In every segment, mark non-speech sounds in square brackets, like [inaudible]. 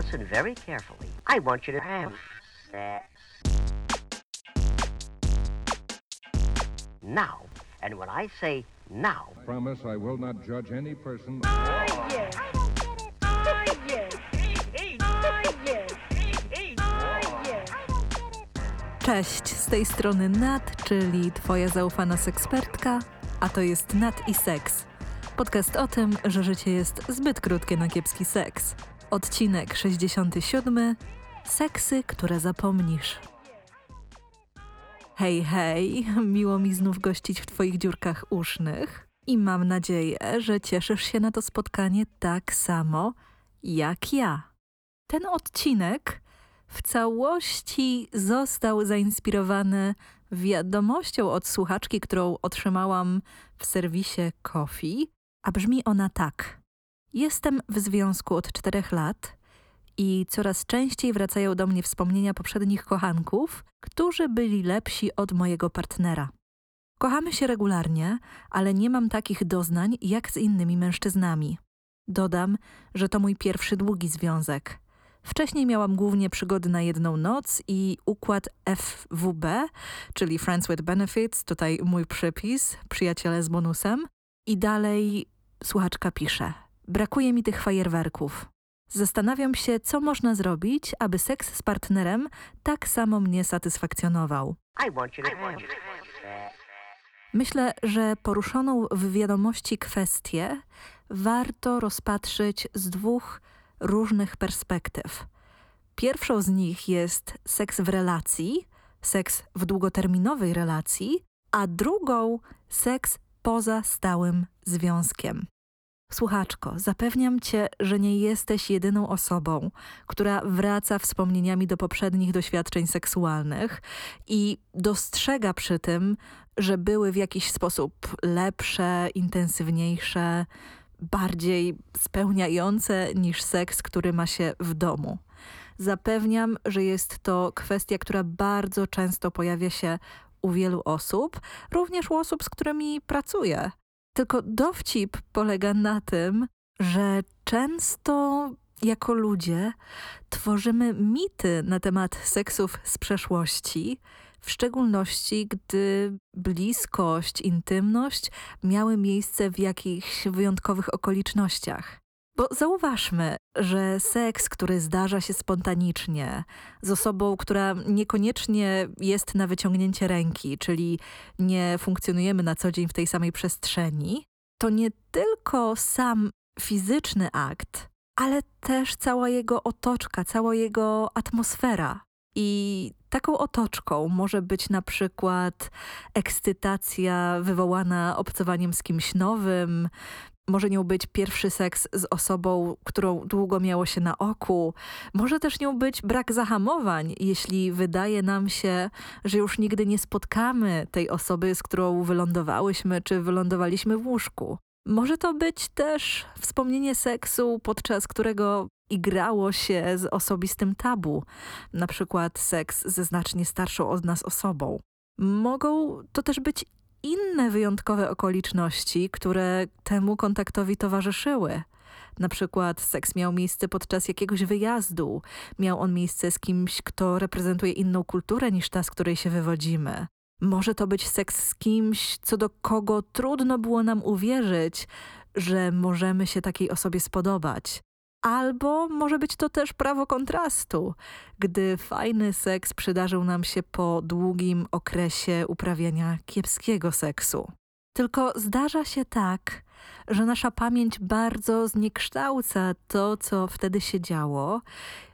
listen very carefully. I want you to have sex. Now. And when I say now, Promise I will not judge any person. Cześć, z tej strony Nat, czyli Twoja zaufana sekspertka, a to jest Nat i Seks. Podcast o tym, że życie jest zbyt krótkie na kiepski seks. Odcinek 67. Seksy, które zapomnisz. Hej, hej, [laughs] miło mi znów gościć w Twoich dziurkach usznych i mam nadzieję, że cieszysz się na to spotkanie tak samo jak ja. Ten odcinek w całości został zainspirowany wiadomością od słuchaczki, którą otrzymałam w serwisie Coffee, a brzmi ona tak. Jestem w związku od czterech lat i coraz częściej wracają do mnie wspomnienia poprzednich kochanków, którzy byli lepsi od mojego partnera. Kochamy się regularnie, ale nie mam takich doznań jak z innymi mężczyznami. Dodam, że to mój pierwszy długi związek. Wcześniej miałam głównie przygody na jedną noc i układ FWB, czyli Friends with Benefits, tutaj mój przypis, przyjaciele z bonusem. I dalej słuchaczka pisze: Brakuje mi tych fajerwerków. Zastanawiam się, co można zrobić, aby seks z partnerem tak samo mnie satysfakcjonował. Myślę, że poruszoną w wiadomości kwestię warto rozpatrzyć z dwóch różnych perspektyw. Pierwszą z nich jest seks w relacji, seks w długoterminowej relacji, a drugą seks poza stałym związkiem. Słuchaczko, zapewniam cię, że nie jesteś jedyną osobą, która wraca wspomnieniami do poprzednich doświadczeń seksualnych i dostrzega przy tym, że były w jakiś sposób lepsze, intensywniejsze, bardziej spełniające niż seks, który ma się w domu. Zapewniam, że jest to kwestia, która bardzo często pojawia się u wielu osób, również u osób, z którymi pracuję. Tylko dowcip polega na tym, że często jako ludzie tworzymy mity na temat seksów z przeszłości, w szczególności gdy bliskość, intymność miały miejsce w jakichś wyjątkowych okolicznościach. Bo zauważmy, że seks, który zdarza się spontanicznie, z osobą, która niekoniecznie jest na wyciągnięcie ręki, czyli nie funkcjonujemy na co dzień w tej samej przestrzeni, to nie tylko sam fizyczny akt, ale też cała jego otoczka, cała jego atmosfera. I taką otoczką może być na przykład ekscytacja wywołana obcowaniem z kimś nowym, może nią być pierwszy seks z osobą, którą długo miało się na oku. Może też nią być brak zahamowań, jeśli wydaje nam się, że już nigdy nie spotkamy tej osoby, z którą wylądowałyśmy czy wylądowaliśmy w łóżku. Może to być też wspomnienie seksu, podczas którego igrało się z osobistym tabu, na przykład seks ze znacznie starszą od nas osobą. Mogą to też być inne wyjątkowe okoliczności, które temu kontaktowi towarzyszyły. Na przykład seks miał miejsce podczas jakiegoś wyjazdu, miał on miejsce z kimś, kto reprezentuje inną kulturę niż ta, z której się wywodzimy. Może to być seks z kimś, co do kogo trudno było nam uwierzyć, że możemy się takiej osobie spodobać. Albo może być to też prawo kontrastu, gdy fajny seks przydarzył nam się po długim okresie uprawiania kiepskiego seksu. Tylko zdarza się tak, że nasza pamięć bardzo zniekształca to, co wtedy się działo,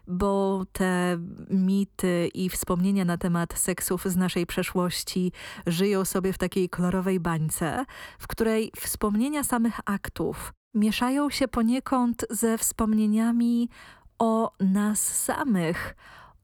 bo te mity i wspomnienia na temat seksów z naszej przeszłości żyją sobie w takiej kolorowej bańce, w której wspomnienia samych aktów mieszają się poniekąd ze wspomnieniami o nas samych,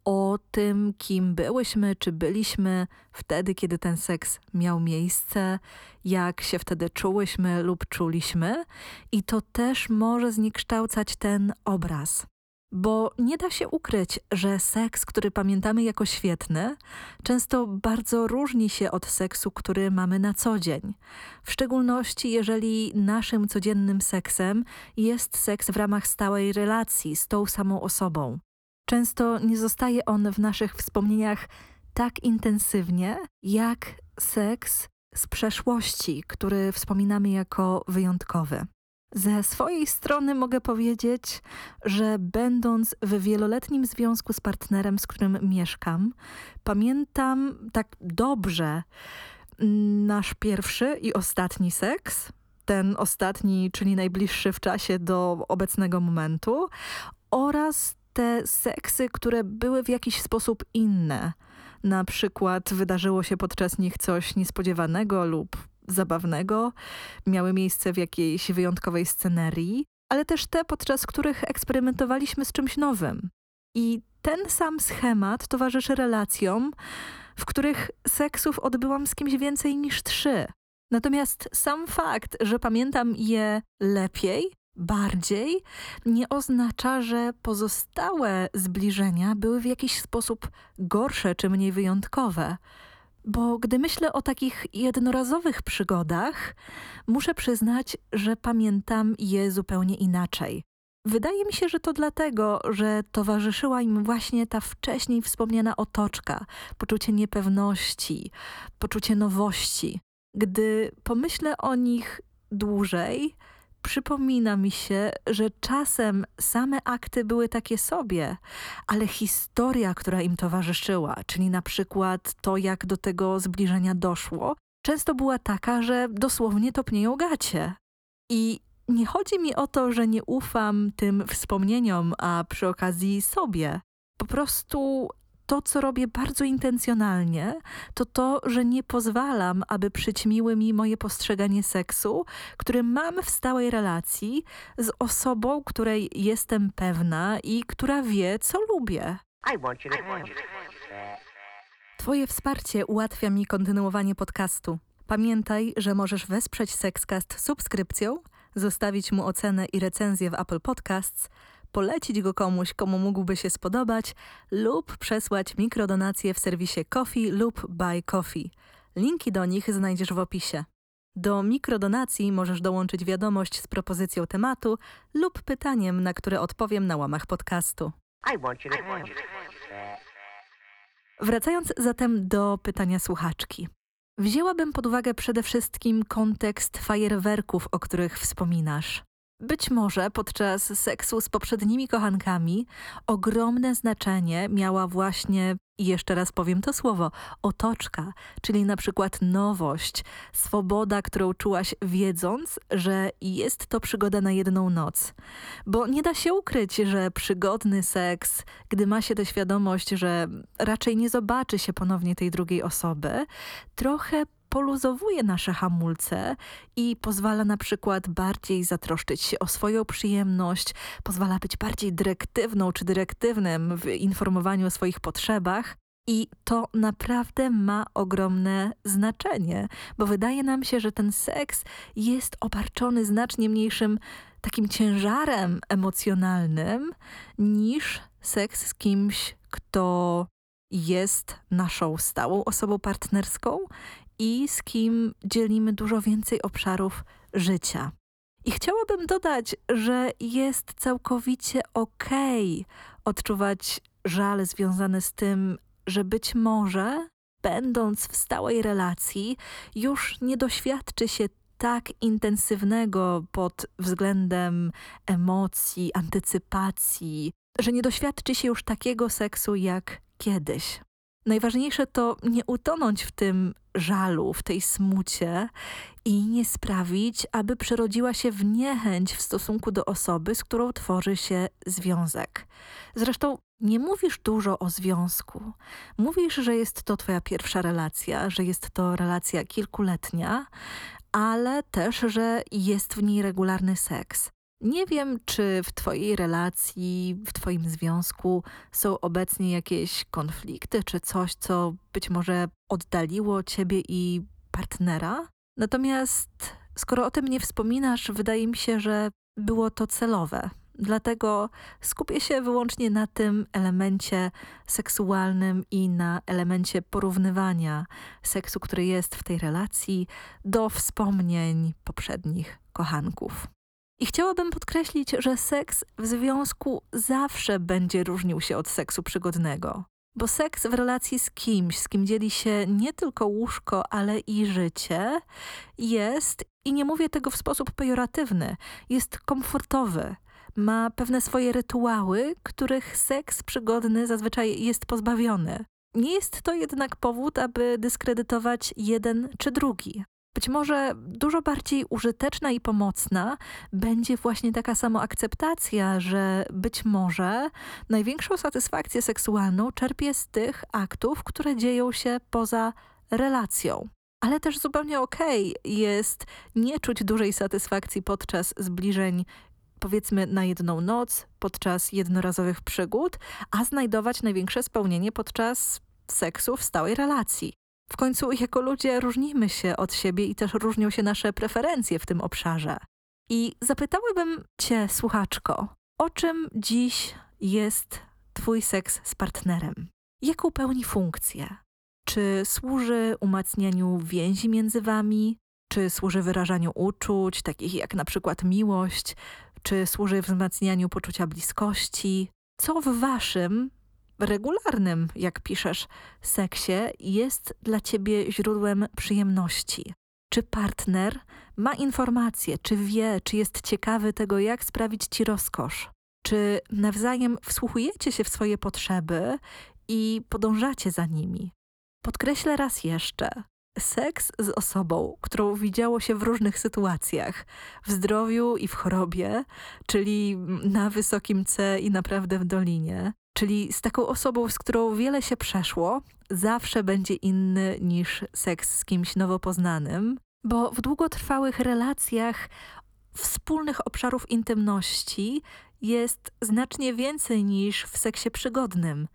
o tym, kim byłyśmy, czy byliśmy wtedy, kiedy ten seks miał miejsce, jak się wtedy czułyśmy lub czuliśmy, i to też może zniekształcać ten obraz. Bo nie da się ukryć, że seks, który pamiętamy jako świetny, często bardzo różni się od seksu, który mamy na co dzień. W szczególności, jeżeli naszym codziennym seksem jest seks w ramach stałej relacji z tą samą osobą. Często nie zostaje on w naszych wspomnieniach tak intensywnie, jak seks z przeszłości, który wspominamy jako wyjątkowy. Ze swojej strony mogę powiedzieć, że będąc w wieloletnim związku z partnerem, z którym mieszkam, pamiętam tak dobrze nasz pierwszy i ostatni seks. Ten ostatni, czyli najbliższy w czasie do obecnego momentu, oraz te seksy, które były w jakiś sposób inne. Na przykład wydarzyło się podczas nich coś niespodziewanego lub zabawnego, miały miejsce w jakiejś wyjątkowej scenerii, ale też te, podczas których eksperymentowaliśmy z czymś nowym. I ten sam schemat towarzyszy relacjom, w których seksów odbyłam z kimś więcej niż trzy. Natomiast sam fakt, że pamiętam je lepiej, bardziej, nie oznacza, że pozostałe zbliżenia były w jakiś sposób gorsze czy mniej wyjątkowe. Bo gdy myślę o takich jednorazowych przygodach, muszę przyznać, że pamiętam je zupełnie inaczej. Wydaje mi się, że to dlatego, że towarzyszyła im właśnie ta wcześniej wspomniana otoczka, poczucie niepewności, poczucie nowości. Gdy pomyślę o nich dłużej, przypomina mi się, że czasem same akty były takie sobie, ale historia, która im towarzyszyła, czyli na przykład to, jak do tego zbliżenia doszło, często była taka, że dosłownie topnieją gacie. I nie chodzi mi o to, że nie ufam tym wspomnieniom, a przy okazji sobie. Po prostu to, co robię bardzo intencjonalnie, to to, że nie pozwalam, aby przyćmiły mi moje postrzeganie seksu, który mam w stałej relacji z osobą, której jestem pewna i która wie, co lubię. Twoje wsparcie ułatwia mi kontynuowanie podcastu. Pamiętaj, że możesz wesprzeć Sexcast subskrypcją, zostawić mu ocenę i recenzję w Apple Podcasts, polecić go komuś, komu mógłby się spodobać lub przesłać mikrodonacje w serwisie Coffee lub Buy Coffee. Linki do nich znajdziesz w opisie. Do mikrodonacji możesz dołączyć wiadomość z propozycją tematu lub pytaniem, na które odpowiem na łamach podcastu. Wracając zatem do pytania słuchaczki. Wzięłabym pod uwagę przede wszystkim kontekst fajerwerków, o których wspominasz. Być może podczas seksu z poprzednimi kochankami ogromne znaczenie miała właśnie, jeszcze raz powiem to słowo, otoczka, czyli na przykład nowość, swoboda, którą czułaś wiedząc, że jest to przygoda na jedną noc. Bo nie da się ukryć, że przygodny seks, gdy ma się tę świadomość, że raczej nie zobaczy się ponownie tej drugiej osoby, trochę poluzowuje nasze hamulce i pozwala na przykład bardziej zatroszczyć się o swoją przyjemność, pozwala być bardziej dyrektywną czy dyrektywnym w informowaniu o swoich potrzebach. I to naprawdę ma ogromne znaczenie, bo wydaje nam się, że ten seks jest obarczony znacznie mniejszym takim ciężarem emocjonalnym niż seks z kimś, kto jest naszą stałą osobą partnerską i z kim dzielimy dużo więcej obszarów życia. I chciałabym dodać, że jest całkowicie okej okay odczuwać żal związany z tym, że być może, będąc w stałej relacji, już nie doświadczy się tak intensywnego pod względem emocji, antycypacji, że nie doświadczy się już takiego seksu jak kiedyś. Najważniejsze to nie utonąć w tym żalu, w tej smucie i nie sprawić, aby przerodziła się w niechęć w stosunku do osoby, z którą tworzy się związek. Zresztą nie mówisz dużo o związku. Mówisz, że jest to twoja pierwsza relacja, że jest to relacja kilkuletnia, ale też, że jest w niej regularny seks. Nie wiem, czy w Twojej relacji, w Twoim związku są obecnie jakieś konflikty, czy coś, co być może oddaliło Ciebie i partnera. Natomiast skoro o tym nie wspominasz, wydaje mi się, że było to celowe. Dlatego skupię się wyłącznie na tym elemencie seksualnym i na elemencie porównywania seksu, który jest w tej relacji, do wspomnień poprzednich kochanków. I chciałabym podkreślić, że seks w związku zawsze będzie różnił się od seksu przygodnego. Bo seks w relacji z kimś, z kim dzieli się nie tylko łóżko, ale i życie, jest, i nie mówię tego w sposób pejoratywny, jest komfortowy. Ma pewne swoje rytuały, których seks przygodny zazwyczaj jest pozbawiony. Nie jest to jednak powód, aby dyskredytować jeden czy drugi. Być może dużo bardziej użyteczna i pomocna będzie właśnie taka samoakceptacja, że być może największą satysfakcję seksualną czerpie z tych aktów, które dzieją się poza relacją. Ale też zupełnie okej okay jest nie czuć dużej satysfakcji podczas zbliżeń powiedzmy na jedną noc, podczas jednorazowych przygód, a znajdować największe spełnienie podczas seksu w stałej relacji. W końcu jako ludzie różnimy się od siebie i też różnią się nasze preferencje w tym obszarze. I zapytałabym cię, słuchaczko, o czym dziś jest twój seks z partnerem? Jaką pełni funkcję? Czy służy umacnianiu więzi między wami? Czy służy wyrażaniu uczuć, takich jak na przykład miłość? Czy służy wzmacnianiu poczucia bliskości? Co w waszym regularnym, jak piszesz, seksie jest dla ciebie źródłem przyjemności? Czy partner ma informacje, czy wie, czy jest ciekawy tego, jak sprawić ci rozkosz? Czy nawzajem wsłuchujecie się w swoje potrzeby i podążacie za nimi? Podkreślę raz jeszcze. Seks z osobą, którą widziało się w różnych sytuacjach, w zdrowiu i w chorobie, czyli na wysokim C i naprawdę w dolinie, Czyli z taką osobą, z którą wiele się przeszło, zawsze będzie inny niż seks z kimś nowo poznanym, bo w długotrwałych relacjach wspólnych obszarów intymności jest znacznie więcej niż w seksie przygodnym.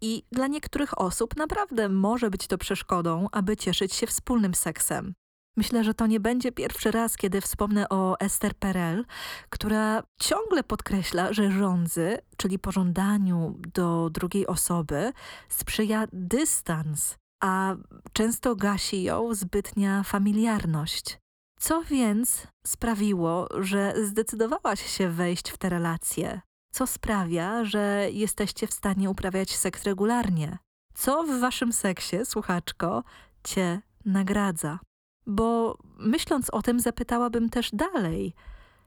I dla niektórych osób naprawdę może być to przeszkodą, aby cieszyć się wspólnym seksem. Myślę, że to nie będzie pierwszy raz, kiedy wspomnę o Esther Perel, która ciągle podkreśla, że rządzy, czyli pożądaniu do drugiej osoby, sprzyja dystans, a często gasi ją zbytnia familiarność. Co więc sprawiło, że zdecydowałaś się wejść w tę relację? Co sprawia, że jesteście w stanie uprawiać seks regularnie? Co w waszym seksie, słuchaczko, cię nagradza? Bo myśląc o tym, zapytałabym też dalej.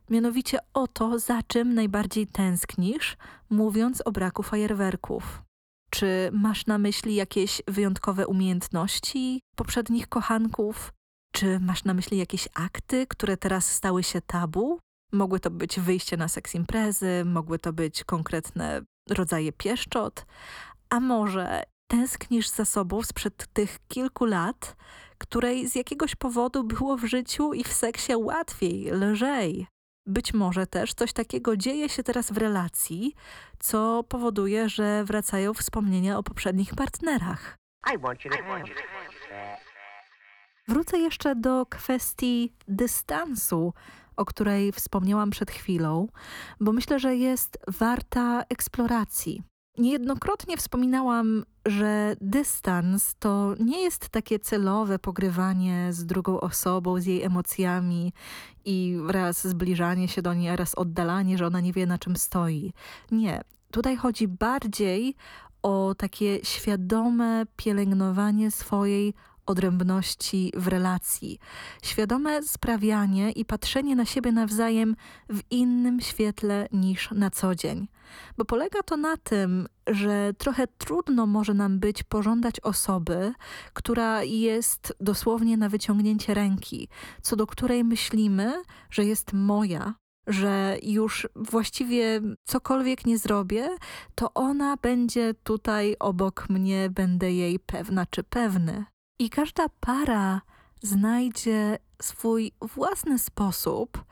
Mianowicie o to, za czym najbardziej tęsknisz, mówiąc o braku fajerwerków. Czy masz na myśli jakieś wyjątkowe umiejętności poprzednich kochanków? Czy masz na myśli jakieś akty, które teraz stały się tabu? Mogły to być wyjście na seks imprezy, mogły to być konkretne rodzaje pieszczot, a może tęsknisz za sobą sprzed tych kilku lat, której z jakiegoś powodu było w życiu i w seksie łatwiej, lżej. Być może też coś takiego dzieje się teraz w relacji, co powoduje, że wracają wspomnienia o poprzednich partnerach. Wrócę jeszcze do kwestii dystansu, o której wspomniałam przed chwilą, bo myślę, że jest warta eksploracji. Niejednokrotnie wspominałam, że dystans to nie jest takie celowe pogrywanie z drugą osobą, z jej emocjami i raz zbliżanie się do niej, a raz oddalanie, że ona nie wie na czym stoi. Nie. Tutaj chodzi bardziej o takie świadome pielęgnowanie swojej odrębności w relacji, świadome sprawianie i patrzenie na siebie nawzajem w innym świetle niż na co dzień. Bo polega to na tym, że trochę trudno może nam być pożądać osoby, która jest dosłownie na wyciągnięcie ręki, co do której myślimy, że jest moja, że już właściwie cokolwiek nie zrobię, to ona będzie tutaj obok mnie, będę jej pewna czy pewny. I każda para znajdzie swój własny sposób,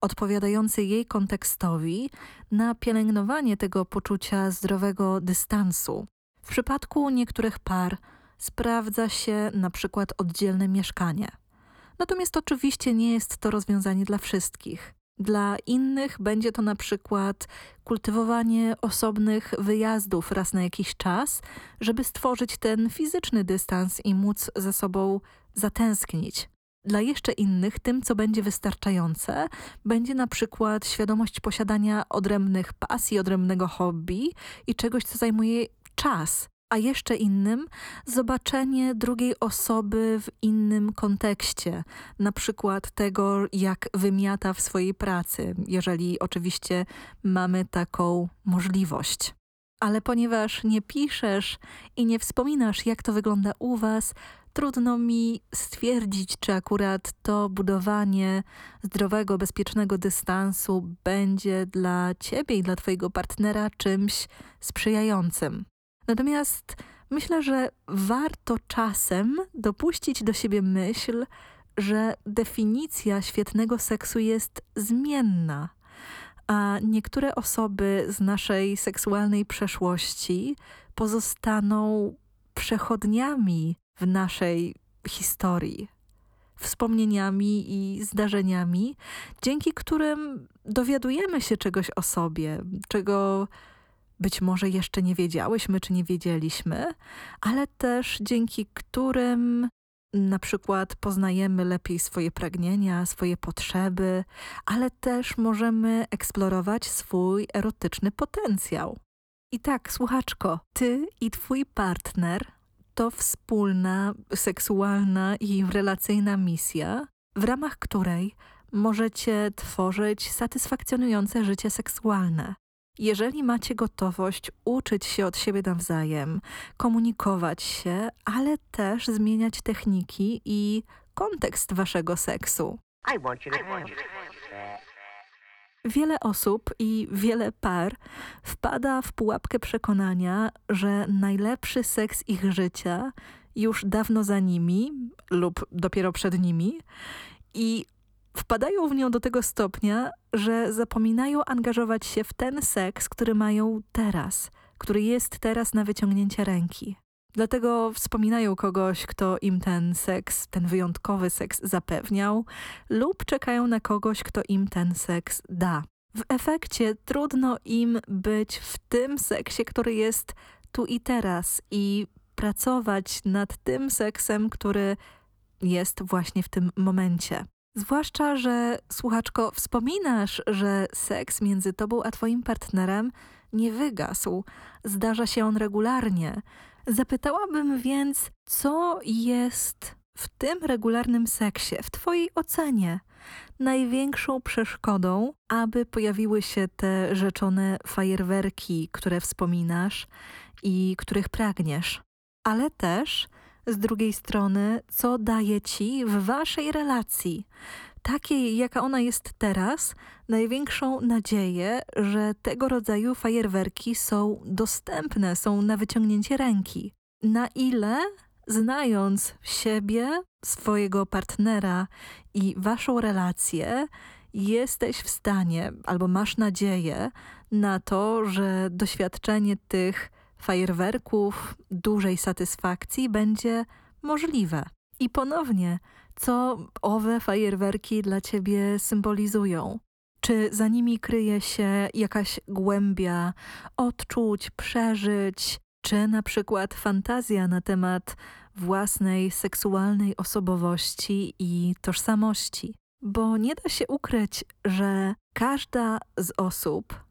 odpowiadający jej kontekstowi, na pielęgnowanie tego poczucia zdrowego dystansu. W przypadku niektórych par sprawdza się na przykład oddzielne mieszkanie. Natomiast oczywiście nie jest to rozwiązanie dla wszystkich. Dla innych będzie to na przykład kultywowanie osobnych wyjazdów raz na jakiś czas, żeby stworzyć ten fizyczny dystans i móc ze sobą zatęsknić. Dla jeszcze innych tym, co będzie wystarczające, będzie na przykład świadomość posiadania odrębnych pasji, odrębnego hobby i czegoś, co zajmuje czas. A jeszcze innym zobaczenie drugiej osoby w innym kontekście, na przykład tego, jak wymiata w swojej pracy, jeżeli oczywiście mamy taką możliwość. Ale ponieważ nie piszesz i nie wspominasz, jak to wygląda u Was, trudno mi stwierdzić, czy akurat to budowanie zdrowego, bezpiecznego dystansu będzie dla ciebie i dla twojego partnera czymś sprzyjającym. Natomiast myślę, że warto czasem dopuścić do siebie myśl, że definicja świetnego seksu jest zmienna, a niektóre osoby z naszej seksualnej przeszłości pozostaną przechodniami w naszej historii, wspomnieniami i zdarzeniami, dzięki którym dowiadujemy się czegoś o sobie, czego być może jeszcze nie wiedziałyśmy czy nie wiedzieliśmy, ale też dzięki którym na przykład poznajemy lepiej swoje pragnienia, swoje potrzeby, ale też możemy eksplorować swój erotyczny potencjał. I tak, słuchaczko, ty i twój partner to wspólna, seksualna i relacyjna misja, w ramach której możecie tworzyć satysfakcjonujące życie seksualne. Jeżeli macie gotowość uczyć się od siebie nawzajem, komunikować się, ale też zmieniać techniki i kontekst waszego seksu. Wiele osób i wiele par wpada w pułapkę przekonania, że najlepszy seks ich życia już dawno za nimi lub dopiero przed nimi i wpadają w nią do tego stopnia, że zapominają angażować się w ten seks, który mają teraz, który jest teraz na wyciągnięcie ręki. Dlatego wspominają kogoś, kto im ten seks, ten wyjątkowy seks zapewniał, lub czekają na kogoś, kto im ten seks da. W efekcie trudno im być w tym seksie, który jest tu i teraz i pracować nad tym seksem, który jest właśnie w tym momencie. Zwłaszcza, że słuchaczko, wspominasz, że seks między tobą a twoim partnerem nie wygasł. Zdarza się on regularnie. Zapytałabym więc, co jest w tym regularnym seksie, w Twojej ocenie, największą przeszkodą, aby pojawiły się te rzeczone fajerwerki, które wspominasz i których pragniesz. Ale też z drugiej strony, co daje Ci w Waszej relacji, takiej jaka ona jest teraz, największą nadzieję, że tego rodzaju fajerwerki są dostępne, są na wyciągnięcie ręki. Na ile znając siebie, swojego partnera i waszą relację, jesteś w stanie albo masz nadzieję na to, że doświadczenie tych fajerwerków, dużej satysfakcji będzie możliwe. I ponownie, co owe fajerwerki dla ciebie symbolizują? Czy za nimi kryje się jakaś głębia odczuć, przeżyć, czy na przykład fantazja na temat własnej seksualnej osobowości i tożsamości? Bo nie da się ukryć, że każda z osób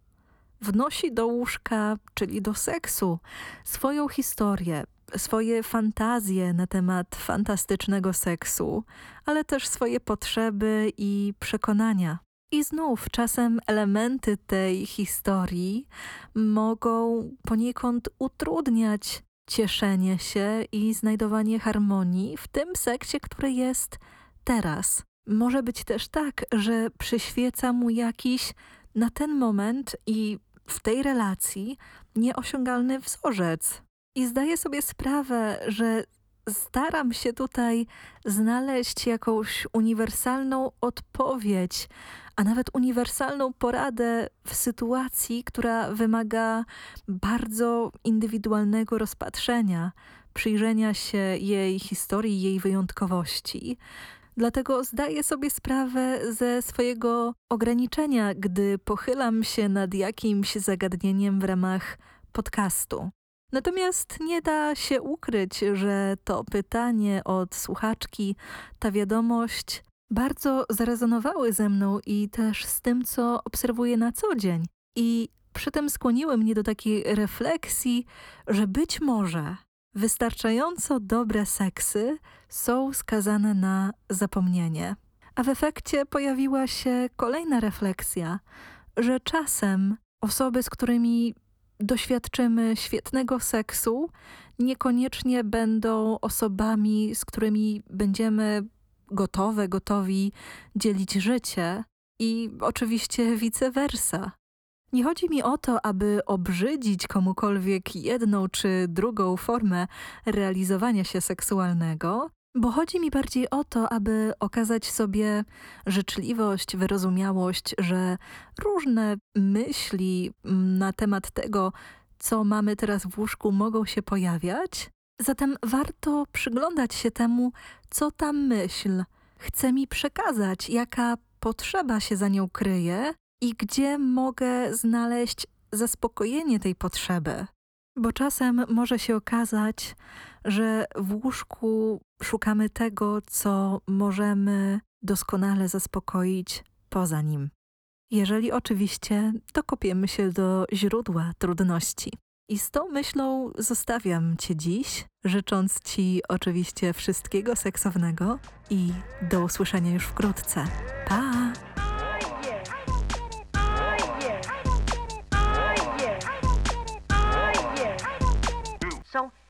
wnosi do łóżka, czyli do seksu, swoją historię, swoje fantazje na temat fantastycznego seksu, ale też swoje potrzeby i przekonania. I znów czasem elementy tej historii mogą poniekąd utrudniać cieszenie się i znajdowanie harmonii w tym seksie, który jest teraz. Może być też tak, że przyświeca mu jakiś na ten moment i w tej relacji nieosiągalny wzorzec. I zdaję sobie sprawę, że staram się tutaj znaleźć jakąś uniwersalną odpowiedź, a nawet uniwersalną poradę w sytuacji, która wymaga bardzo indywidualnego rozpatrzenia, przyjrzenia się jej historii, jej wyjątkowości. Dlatego zdaję sobie sprawę ze swojego ograniczenia, gdy pochylam się nad jakimś zagadnieniem w ramach podcastu. Natomiast nie da się ukryć, że to pytanie od słuchaczki, ta wiadomość bardzo zarezonowały ze mną i też z tym, co obserwuję na co dzień. I przy tym skłoniły mnie do takiej refleksji, że być może wystarczająco dobre seksy są skazane na zapomnienie. A w efekcie pojawiła się kolejna refleksja, że czasem osoby, z którymi doświadczymy świetnego seksu, niekoniecznie będą osobami, z którymi będziemy gotowe, gotowi dzielić życie i oczywiście vice versa. Nie chodzi mi o to, aby obrzydzić komukolwiek jedną czy drugą formę realizowania się seksualnego, bo chodzi mi bardziej o to, aby okazać sobie życzliwość, wyrozumiałość, że różne myśli na temat tego, co mamy teraz w łóżku, mogą się pojawiać. Zatem warto przyglądać się temu, co ta myśl chce mi przekazać, jaka potrzeba się za nią kryje i gdzie mogę znaleźć zaspokojenie tej potrzeby. Bo czasem może się okazać, że w łóżku szukamy tego, co możemy doskonale zaspokoić poza nim. Jeżeli oczywiście dokopiemy się do źródła trudności. I z tą myślą zostawiam Cię dziś, życząc Ci oczywiście wszystkiego seksownego i do usłyszenia już wkrótce. Pa!